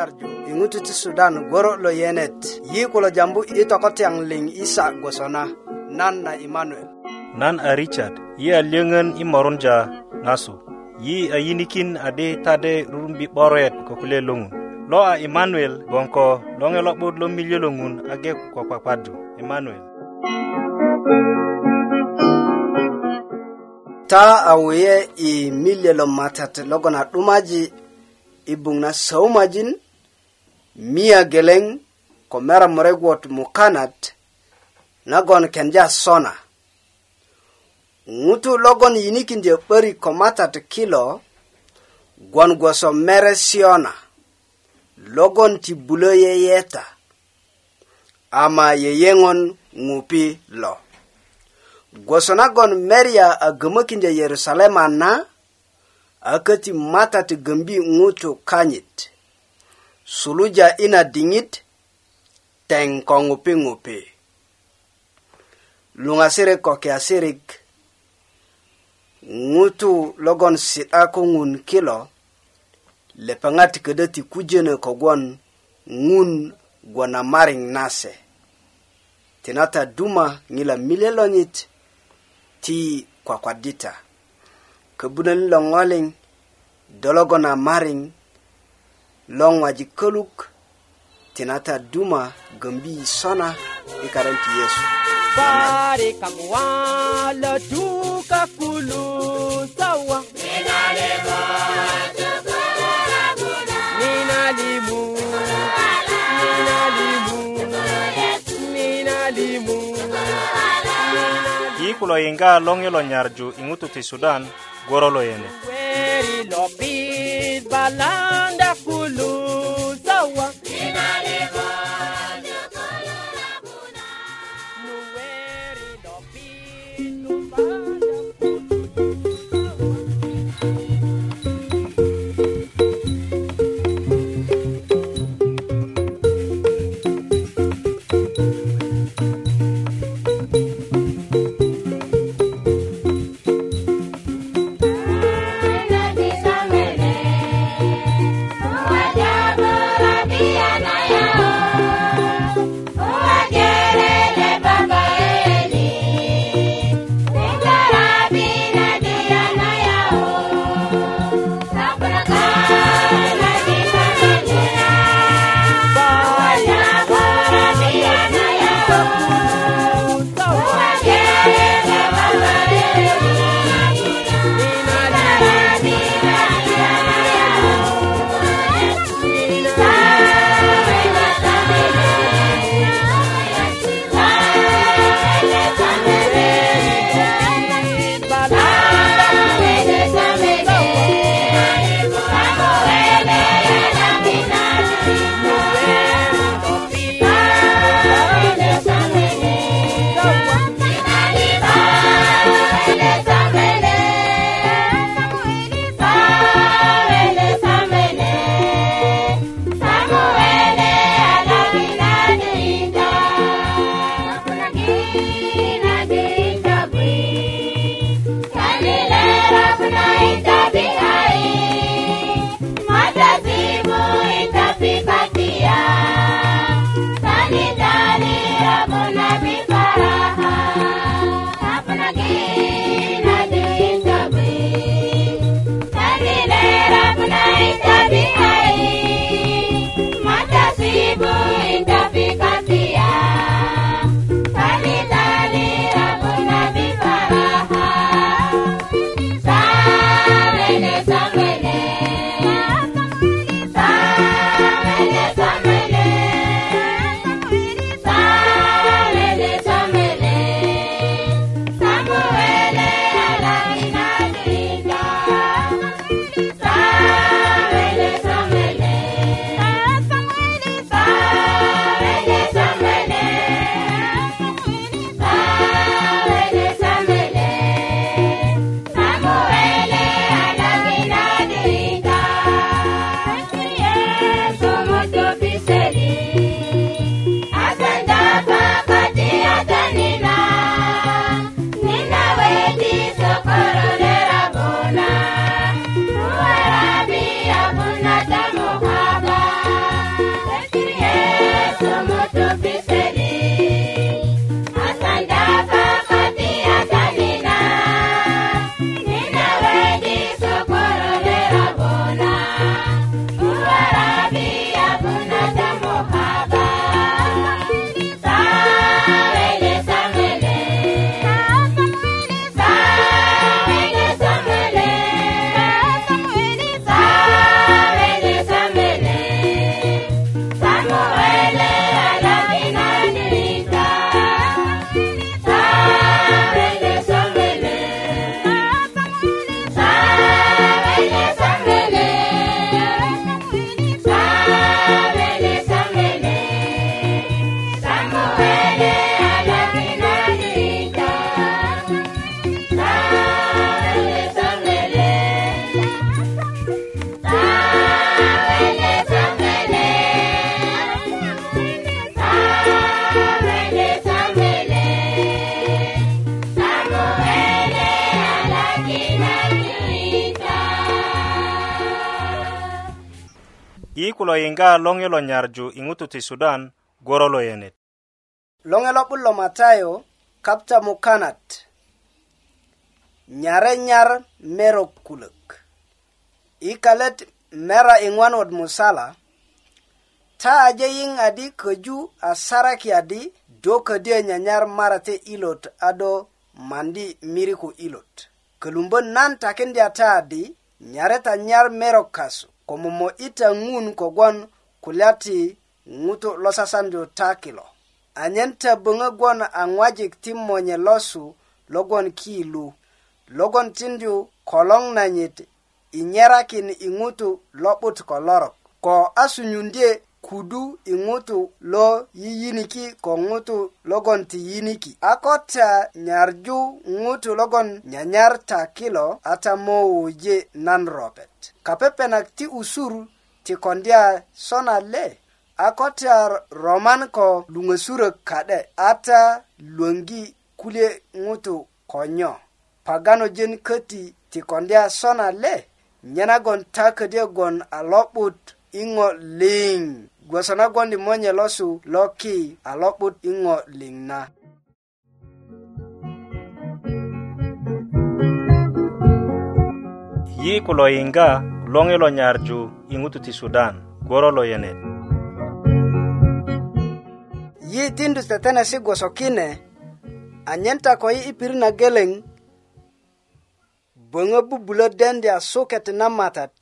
nyarju iŋutu ti sudan goro lo yenet yi kulo jambu i tokotyaŋ liŋ isa gwosona nan na imanuel nan a richard yi a lyöŋön i morunja ŋasu yi a yinikin adi tade rurumbi 'boret ko kule loŋun lo a imanuel gboŋ ko loŋe lo'but lo miliö lo ŋun age ko kpakpadu imanuel ta a wuye i miliö lo matat logon a 'dumaji i buŋ na soumajin mia geleŋ ko meramure guot mukanat nagon kenja sona ŋutu logon yinikindyö 'börik ko matat kilo gwon gwoso mere siona logon ti bulö yeyeta ama yeyeŋon ŋupi lo gwoso nagon meria a gömökindyö yerusalema na a köti matat gömbi ŋutu kanyit suluja ina diŋit teŋ ko ŋupi ŋupi luŋasirik ko kiasirik ŋutu logon si'da ko ŋun kilo lepeŋat ködö ti kujönö kogwon ŋun gwon a mariŋ nase tinata duma ŋila mile lonyit ti kwakwadita köbunöni lo ŋoliŋ do logon a mariŋ long waji koluk tinata duma gambi sona e karanti yesu Pare kam wala duka kulu sawa minalimu minalimu yi kulo yinga longe lo nyarju ingutu ti sudan goro lo yene Weri lo bid neighbor. kega longe lo nyarju i ŋutu ti sudan goro lo yenet loŋe lo'but lo matayo kapta mukanat nyare nyar merok kulök i kalet mera iŋwanwot musala ta aje yiŋ adi köju a saraki adi do ködyö nyanyar marate ilot ado mandi miriku ilot kölumbön nan takindya ta adi nyareta nyar merok kasuk ko momo'ita ŋun kogwon kulya ti ŋutu' lo sasandu ta kilo anyen ta böŋö gwon a ŋwajik ti monye losu logwon kiilu logwon tindu koloŋ nanyit i nyerakin i ŋutu' lo'but ko lorok ko a sunyundye kudu i ŋutu lo yiyiniki ko ŋutu logon ti yiniki a kota nyarju ŋutu logon nyanyarta kilo a tamo wuje nan robet kapepenak ti usur ti kondya sona le a kota roman ko luŋösurök ka'de a ta luöŋgi kulye ŋutu konyo paganojen köti ti kondya sona le nyenagon ta ködyögon a lo'but i ŋo liŋ gwasa na gwandi monye losu loki a lokput i ŋo liŋ na yi kulo yiŋga loŋi lo nyarju i ŋutu ti sudan gworo lo yenet yi tindu tetenesi gwoso kine anyen ta ko yi i pirit na geleŋ böŋö bubulö dendi a suket na matat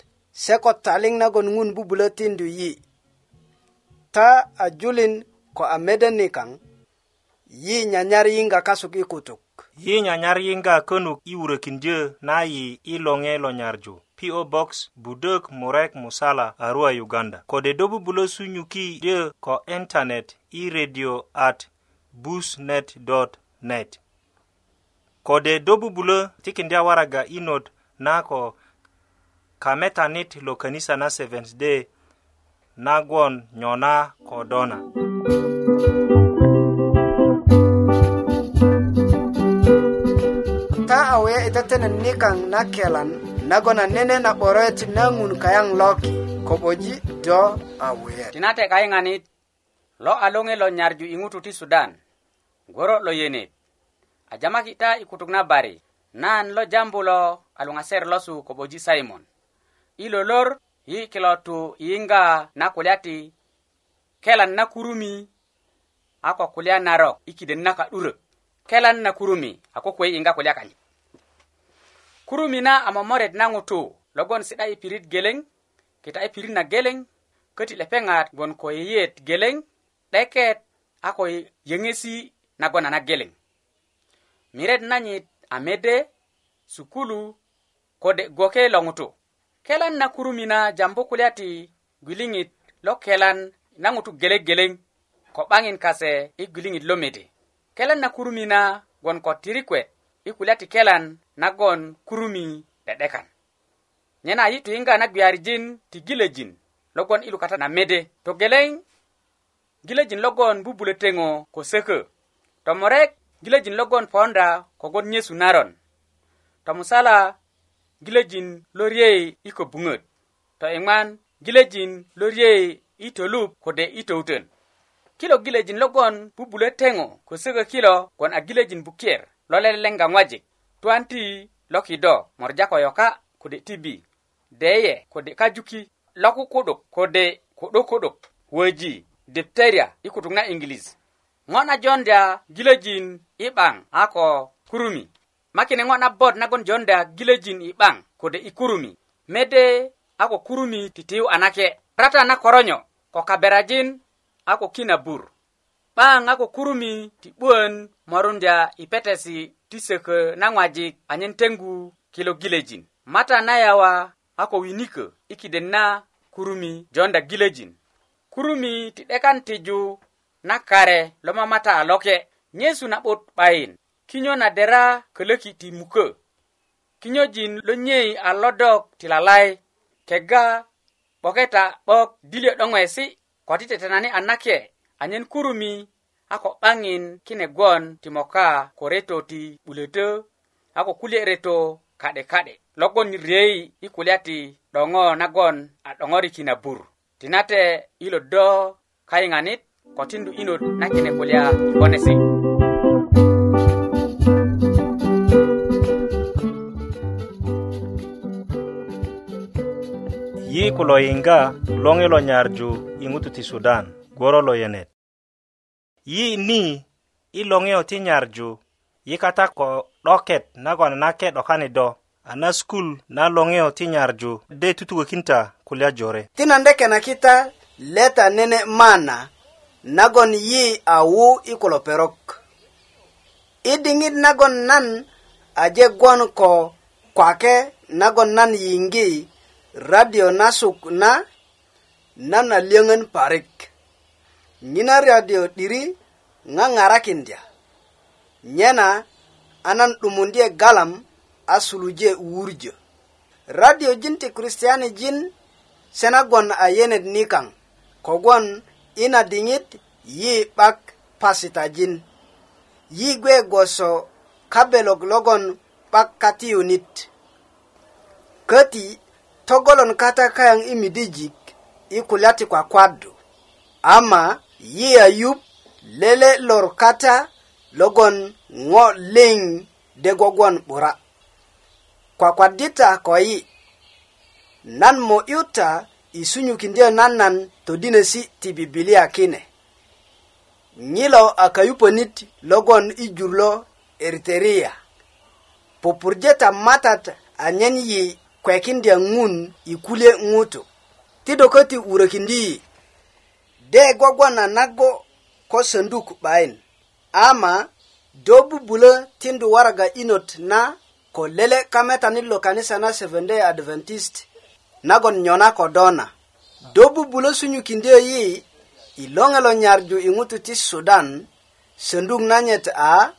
se ko taliŋ nagon ŋun bubulö tindu yi' ta a julin ko a meden ni kang yi nyanyar yinga kasuk i kutuk yi nyanyar yinga kenuk i wurekin je na yi i longe lo nyarju PO Box Budok Murek Musala Arua Uganda kode dobu bulosu nyuki je ko internet i radio at busnet.net kode dobu bulo tikindia waraga inot nako kametanit lo kanisa na Seventh Day nagon nyona Kodona. ta awe itetenen nikaŋ na kelan nagon nene na 'boroyet na kayang loki ko'boji do awe tinate kayiŋanit lo alonge lo nyarju ingutu ti sudan goro lo yene ajama kita ikutuk na bari nan lo jambu lo a losu ko'boji simon i yi kilo tu yinga na kulya ti kelan na kurumi a ko kulya narok i kiden na ka'durö kelan na kurumi a ko kuwe yinga kulya kanyit kurumi na a momoret na ŋutu logon si'da i pirit geleŋ kita i pirit na geleŋ köti lepeŋat gwon ko yeyet geleŋ 'deket a ko yöŋesi nagon a na geleŋ miret nanyit a mede sukulu kode gwoke lo ŋutu' kelan na kurumina jambu kulya ti gwiliŋit lo kelan na ŋutu geleŋ geleŋ ko 'baŋin kase i gwiliŋit lo mede kelan na kurumina gwon ko tirikwe i kulya ti kelan nagon kurumi de'dekan nyena yi tuyinga na gwiyarijin ti gilejin logon i lukata na mede togeleŋ gilejin logon bubulö teŋo ko sökö tomurek gilejin logon poonda kogon nyesu naron tomusala gilejin lorie i kobuŋöt to iŋwan gilejin lorie i tolup kode i toutön kilo gilejin logon bubulö teŋo kose ko kilo gwon a gilejin bukier lo lelelenga ŋwajik tuwan ti lokido morja ko yoka kode tibi deye kode kajuki lokukuduk kode kudukuduk woji dipteria i kutuk na ingilis ŋo na jondya gilejin i 'baŋ a ko kurumi makine ŋo nabot nagon jonda gilöjin i 'baŋ kode i kurumi mede a ko kurumi titiyu a nake rata na koronyo ko kaberajin a ko kinabur 'baŋ a ko kurumi ti 'buön morundya i petesi ti sökö na ŋwajik anyen teŋgu kilo gilöjin mata na yawa a ko winikö i kiden na kurumi jonda gilöjin kurumi ti 'dekan tiju na kare lo mamata a loke nyesu na'but 'bayin kinyo na dera kölöki ti mukö kinyojin lo nyei a lodok ti lalai kega 'boketa 'bok dilyo 'doŋoyesi ko ti tetenani a nake anyen kurumi a ko 'baŋin kine gwon ti moka ko reto ti 'bulötö a ko kulye reto ka'de ka'de logon riyei i kulya ti 'doŋo nagon a 'doŋoriki na bur tinate ilo do kayiŋanit ko tindu'inot na kine kulya i ponesi' ku lo yiŋga loŋi lo nyarju i ŋutu ti sudan gworo lo yenet yi ni i loŋiyo ti nyarju yi kata ko 'doket nagon nake 'dokani do a na skul na loŋiyo ti nyarju de tutukökin ta kulya jore ti nan de kenakita leta nene mana nagon yi awu i kulo perok i diŋit nagon nan aje gwon ko kwake nagon nan yiŋgi radio nasuk na nana liyöŋön parik nyina radio 'diri ŋaŋarakindya nyena a nan 'dumundye galam a suluje wurjö radio jin ti kristiyani jin se nagon a yenet nikaŋ kogwon ina diŋit yi 'bak pasita jin yi gwe gwoso kabelok logon 'bak katiyunit köti togolon kata kayaŋ i midijik i kulya ti kwakwadu ama yi ayup lele lor kata logon ŋo liŋ de gogwon 'bura kwakwadita ko yi nan mo 'yuta i sunyukindyö nannan todinesi ti bibilia kine ŋilo a kayupönit logon i jur lo eritheria pupurje tamatat anyen yi kwekindya ŋun i kulye ŋutu ti do köti 'wurökindi yi de gwogwona nago ko sönduk 'bayin ama do bubulö tindu waraga inot na ko lele kametanit lo kanisa na seventday adventist nagon nyona ko dona do bubulö sunyukindi yi i loŋe lo nyarju i ŋutu ti sudan sönduk nanyet a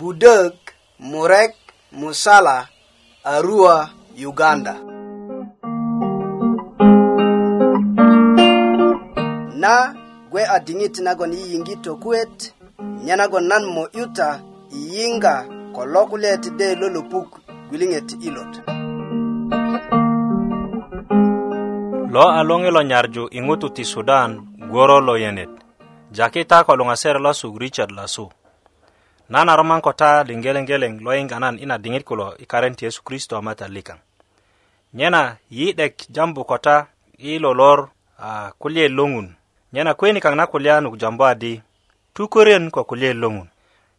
budök murek musala arua Uganda. Na gwe adingit nago ni yingito kwet nyanago nan mo yuta iyinga kologulet de lolopuk gwilinget ilot. Lo along lo nyarjo ingutu ti Sudan goro lo yenet. Jakita kolong aser lasu Richard lasu. nana roman ko ta lingeleng geleng lo yin ganan ina dingit kulo i karenti yesu kristo amata likang nyena yi dek jambu ko ta i lo lor uh, ah, kulye longun nyena kweni kang na kulya nuk jambu adi tukuren ko kulye longun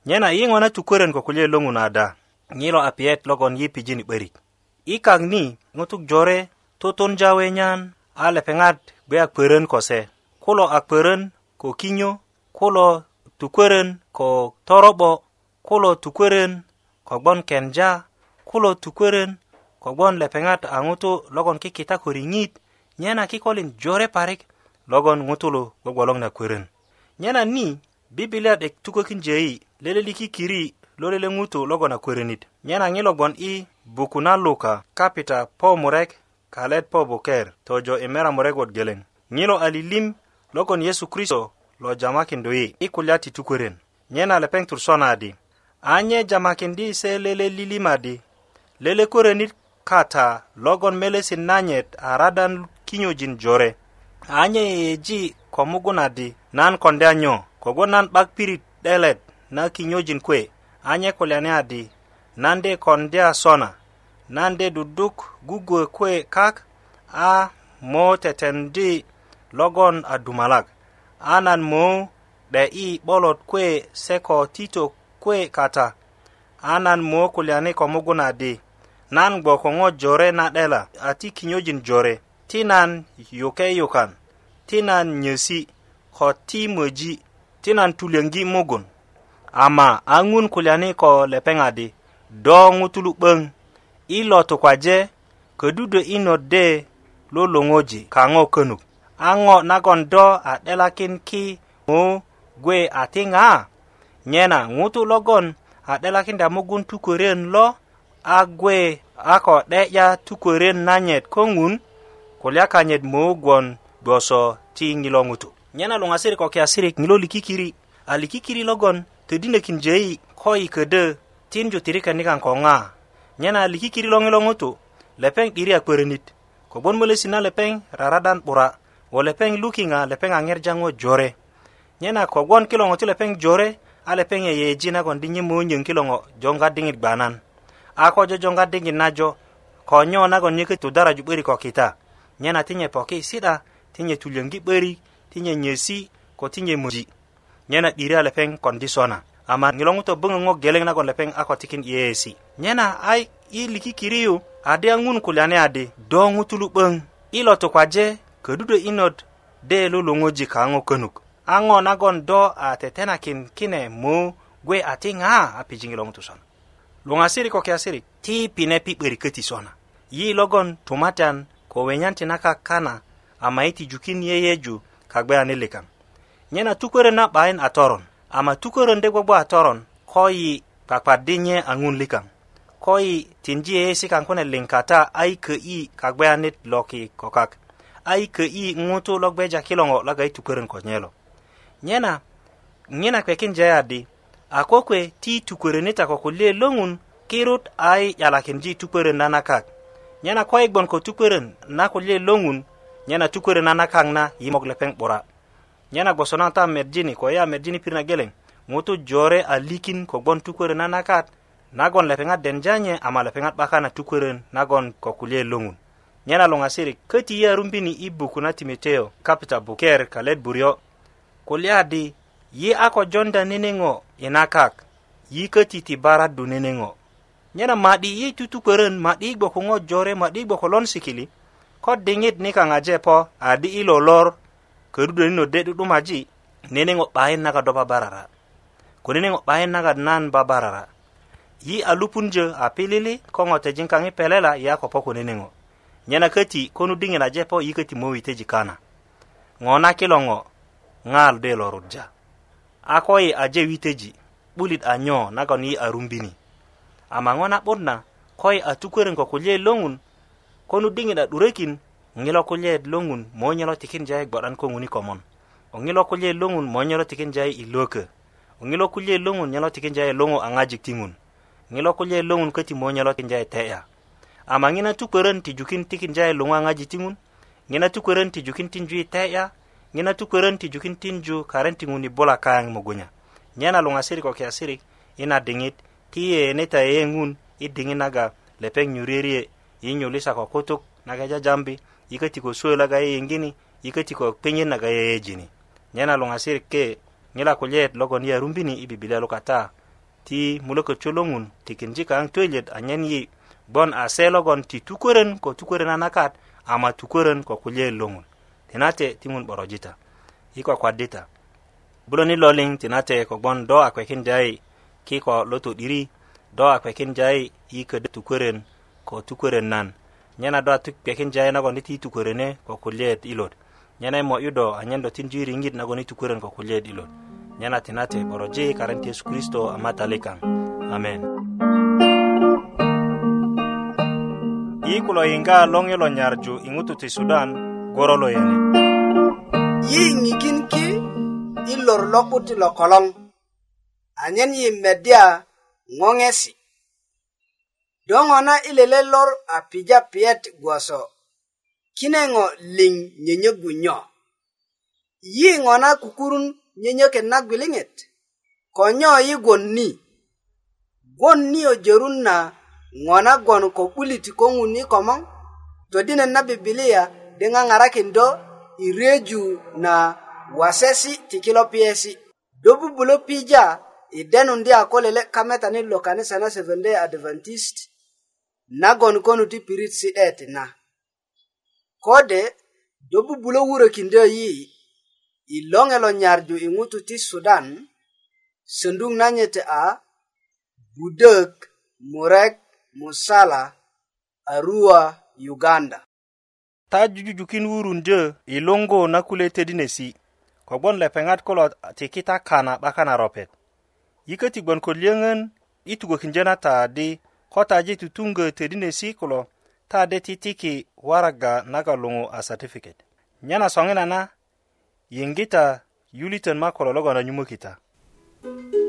nyena yi ngona tukuren ko kulye longun ada ngilo apiet logon yi pijini berik i kang ni ngutuk jore toton jawe nyan ale pengat be akperen ko se kulo akperen ko kinyo kulo tukwerön ko torobo kulo tukwerön kogbon kenja kulo tukwerön kogbon lepeŋat a ŋutu logon kikita ko riŋit nyena kikolin jore parik logon ŋutulu gbogboloŋ na kwerön nyena ni bibilia 'dek tukökinjeyi leleli kikiri lolele ŋutu logon a kwerönit nyena ŋilo gbon i buku na luka kapita po murek kalet po buker tojo i mera murek wot geleŋ ŋilo a lilim logon yesu kristo lo jamakin do yi i kulya ti tukuren nyena lepeŋ tursona di anye jamakin di se lele lilima di lele korenit kata logon melesin nanyet aradan kinyojin jore anye yeji ko muguna di nan konde anyo kogo nan bak pirit delet na kinyojin kwe anye kulyane adi nande konde sona nande duduk gugwe kwe kak a mo tetendi logon adumalak anan mo be i 'bolot kwe se ko tito kwe kata anan mo kulyani ko mugun adi nan gboko ŋo jore na 'dela a ti kinyojin jore ti nan yuke yukan ti nan nyesi ko ti möji ti nan tulyöŋgi mugun ama a ŋun kulyani ko lepeŋ adi do ŋutulu 'böŋ i lo tukwaje ködudö i not de lo loŋoji kaŋo könuk a ŋo nagon do a 'delakin ki ŋu gwe a tiŋa nyena ŋutu logon a 'delakinda mugun tukören lo a gwe a ko 'de'ya tukören nanyet ko ŋun kulya kanyet mu gwon gboso ti ŋilo ŋutu nyena luŋasirik ko kiasirik ŋilo likikiri a likikiri logon todinökin jöi ko i ködö tinju tirikeni kaŋ ko ŋa nyena likikiri lo ŋilo ŋutu lepeŋ 'diri a 'börönit kogwon molesi na lepeŋ raradan 'bura' wo lepeŋ lukiŋa lepeŋ aŋerjaŋo jore nyena kogwon kiloŋo ti lepeŋ jore a lepeŋ e yeyeji nagon di nyemoonyöŋ kiloŋo jonga diŋit gbanan a ko jo jonga diŋit najo ko nyo nagon nyöki tudaraju 'böri ko kita nyena tinye poki si'da tinye tulyöŋgi 'böri tinye nyesi ko tinye möji nyena 'diri a lepeŋ kondi sona ama ŋiloŋ toböŋöŋo geleŋ nagon lepeŋ a ko tikin yeyesi nyena a i likikiriyu ade a ŋun kulyani adi do ŋutulu 'böŋ ilo tukwaje ködudö inot de lulunguji kaŋo könuk aŋo nagon do a tetenakin kine mö gwe a tiŋa a pijiŋi lo ŋutu sona luŋasirik ko kiasirik ti pinepi 'börik köti sona yi logon tumatan ko wenyan ti nakak kana ama yi tijukin yeyeju kagbeyani likaŋ nyena tukörö na 'bayin a toron ama tukörön de gbogbo a toron ko yi kpakpaddi nye a ŋun likaŋ ko yi tindi yeyesi kaŋ kune liŋ kata a yi kö'yi kagbeyanit loki kokak a i kö'i ŋutu lo gbeja kiloŋo la i tukörön ko nye nyena nye na nye na kpekin jeyadi a ko kwe ti tukörönita ko kulye loŋun kirut a i 'yalakinji tukörön nanakak nye nyena ko i gbon ko tukörön na kulye loŋun nye na tukörön nanakak na yimok lepeŋ 'bura bora nyena gboso naŋ ta medjini ko ya medjini pirit na geleŋ ŋutu jore a likin ko gbon tukörön nanakat nagon lepeŋat denja nye ama lepeŋat 'bakan na tukörön nagon ko kulye loŋun nyena lo ŋasiri köti yi arumbini i buku na timoteo kapita buker kalet buryo kulya di yi a ko jonda nene ŋo i nakak yi köti ti baradu nene ŋo nyena ma'di yi tutukörön ma'di i gboko ŋo jore ma'di i gboko lon sikili ko diŋit ni kaŋaje po adi i lo lor körudönino de 'du'dumaji nene ŋo 'bayin nagat do babarara ko nene ŋo 'bayin nagat nan babarara yi a lupunjö a pilili ko ŋo tejiŋ kaŋ i pelela yi a ko po ko nene ŋo' nyena köti konu diŋit aje po yi köti mowiteji kana ŋo na kilo ŋo ŋal de lo rudya a ko yi aje witeji 'bulit a nyo nagon yi arumbini ama ŋo na'but na ko yi a tukwörön ko kulye lo ŋun konu diŋit a 'durökin ŋilo kulye lo ŋun monyolo tikinja yi gbo'dan ko ŋuni komon o ŋilo kulye lo ŋun monyolo tikinja yi i lökö o ŋilo kulye lo ŋun nyolo tikinja yi luŋu a ŋajik ti ŋun ŋilo kulye lo ŋun köti monyolo tikinja yi te'ya ama ŋina tukwörön ti jukin tikinjae luŋa ŋaji tiŋun ŋina tukwörön ti jukin tinju i te'ya ŋina tukwörön ti jukin tinju karen tiŋun i bula kayaŋ mugunya nyena luŋasirik ko kiyasirik i na diŋit ti yeyeneta yeyeŋun i diŋit naga lepeŋ nyuririye i nyulisa ko kutuk naga jajambi i köti ko suwö laga yeyeŋgini i köti ko kpiŋit naga yeyejini nyena luŋasirik ke ŋila kulyet logon yarumbini i bibilia lukata ti mulökö colöŋun tikinji kayaŋ tweyilet anyen yi' bon a selogon ti tukoren ko tukoren anakat ama tukoren ko kulye lungun tinate timun borojita iko kwadita buloni loling tinate ko bon do akwekin jai ki ko loto diri do akwekin jai iko tukoren ko tukoren nan nyana do tuk pekin jai na goni ti tukorene ko kulye ilot nyana mo yudo anyendo tin jiri ngit na goni tukoren ko kulye ilot nyana tinate boroji karantes kristo amatalekan amen iikulo yiŋga loŋilo nyarju i ŋutu ti sudan goro lo yani yiyiŋikin ki i lor lo'but lo koloŋ anyen yi medya ŋoŋesi do ŋo na i lele lor a pija piyet gwoso kine ŋo liŋ nyönyögu nyo yi ŋo na kukurun nyönyöket na gwiliŋet ko nyo yi gwon ni gwon ni jorun na ŋo nagon ko 'bulit ko ŋuni komoŋ todinet na bibilia di ŋaŋarakindo i reju na wasesi ti kilo piyesi do bubulö pija i denundi a ko lele kametani lo kanisa na seventday adventist nagon konu ti pirit si'det na kode do bubulö wurökindö yi i loŋe lo nyarju i ŋutu ti sudan söndug na nyete a budök murek Musala, Arua, Uganda. ta jujujukin wurundyö i luŋgu na kule tedinesi kogbon lepeŋat kulo tiki ta kana 'baka na ropet yiköti gbon ko liyöŋön i tugökindyö na ta di ko taji tutuŋgö tedinesi kulo ta de ti tiki waraga naga luŋu a satifiket nyena soŋinana yiŋgita yulitön ma kulo logon a nyumökita mm -hmm.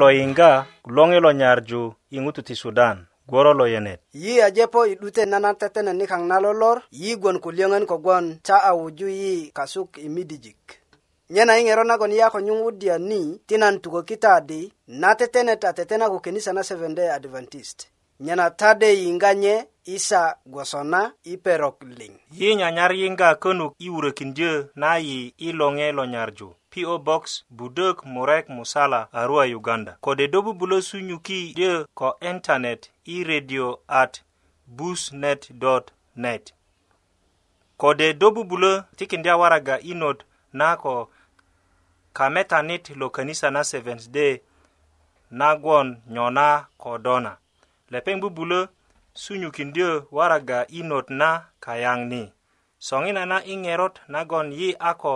lo yiŋga loŋi lo nyarju i ŋutu ti sudan gworo lo yenet yi ajepo i 'dute nana tetenet nikaŋ na lolor yi gwon ku liyöŋön kogwon ta a wuju yi kasuk i midijik nyena i ŋero nagon yi a ko nyuŋwudya ni ti nan tuko kita di na tetenet a tetena ku kenisa na seventh day adventist nyena tade yiŋga nye isa gwosona iperok ling yi nyanyar yinga könuk i wurökindyö na yi i loŋe lo nyarju PO Box Budok Murek Musala Arua Uganda kode do bubulo sunyuki dyo ko internet i radio at busnet.net kode do bubulo tikindya waraga inot na ko kametanit lo kanisa na Seventh Day nagwon nyona kodona lepeng bubulo sunyukindyö waraga i not na kayaŋ ni soŋina na i ŋerot nagon yi a ko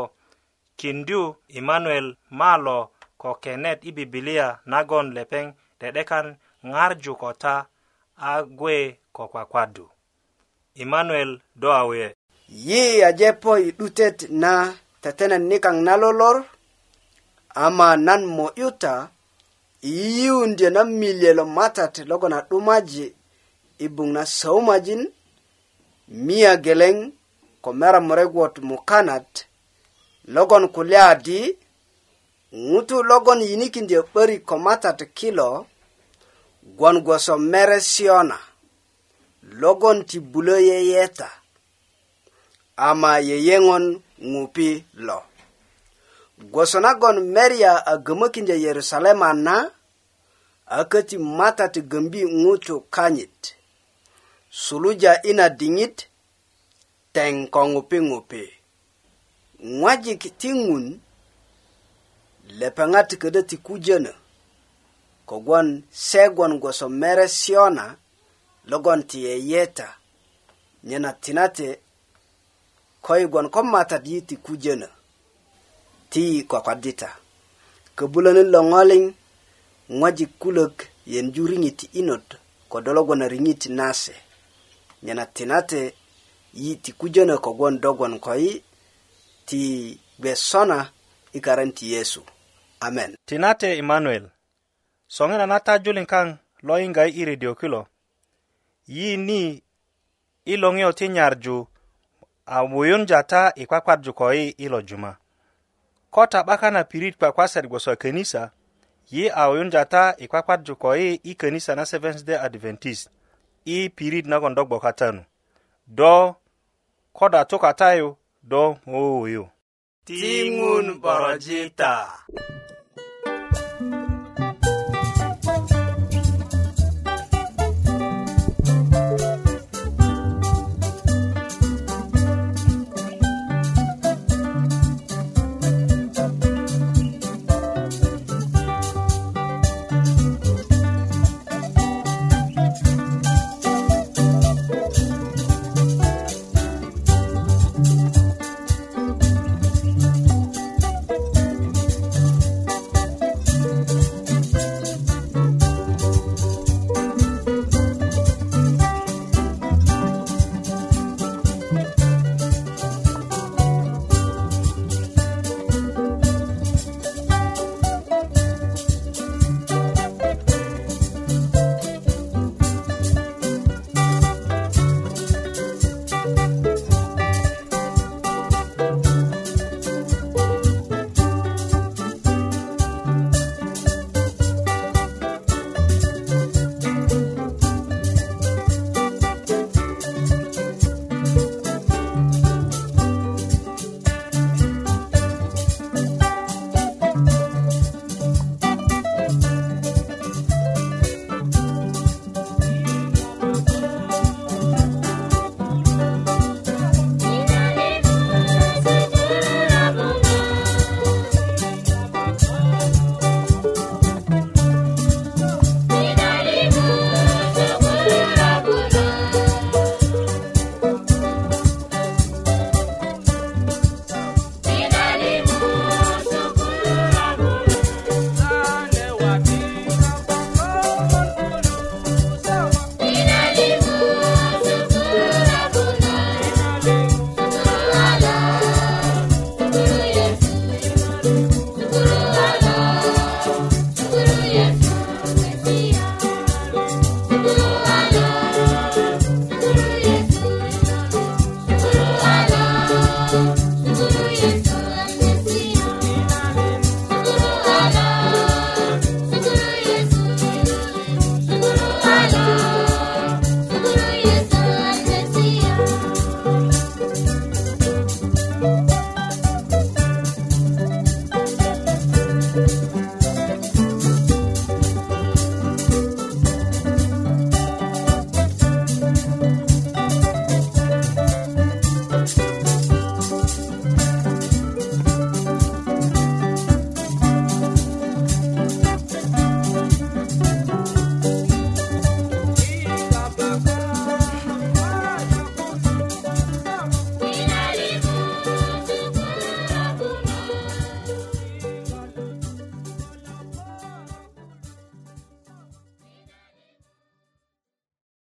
kindyu emanuel malo ko kenet i bibilia nagon lepeŋ dedekan ŋarju ko ta a gwe ko kwakwadu emanuel do awe yi aje po i 'dutet na tetenet nikaŋ na lolor ama nan mo'yuta i yiyundyö na milye lo matat logon a 'dumaji ibuŋ na sömajin miya geleŋ ko meremuregwot mukanat logon kulya di ŋutu logon yinikindyö 'börik ko matat kilo gwon gwoso mere siona logon ti bulö yeyeta ama yeyeŋon ŋupi lo gwoso nagon meria a gömökindyö yerusalema na a köti matat gömbi ŋutu kanyit suluja ina diŋit teŋ ko ŋupi ŋupi ŋojik ti ŋun lepeŋat ködö ti kujönö kogwon se gwon gwoso mere siona logon ti yeyeta nyena tinate ko yi gwon ko matat yi ti kujönö ti yi kokodita köbulönöt lo ŋoliŋ ŋojik kulök yenju riŋit inot ko do logon a riŋit nase nena tinate yi ti kujönö kogwon dogwon ko yi ti gbe sona i karan ti yesu amen tinate emanuel soŋina na tajulin kaŋ lo yiŋga i redio kilo yi ni i loŋiyo ti nyarju a wuyunja ta i kwakwarju ko yi i lo juma ko ta 'baka na pirit kwakwasat gboso e kanisa yi a wuyunja ta i kwakwarju ko yi i kanisa na seventh day adventist i pirit nagon do gbokata nu do koda tukatayu do ŋowuyu tiŋun borojita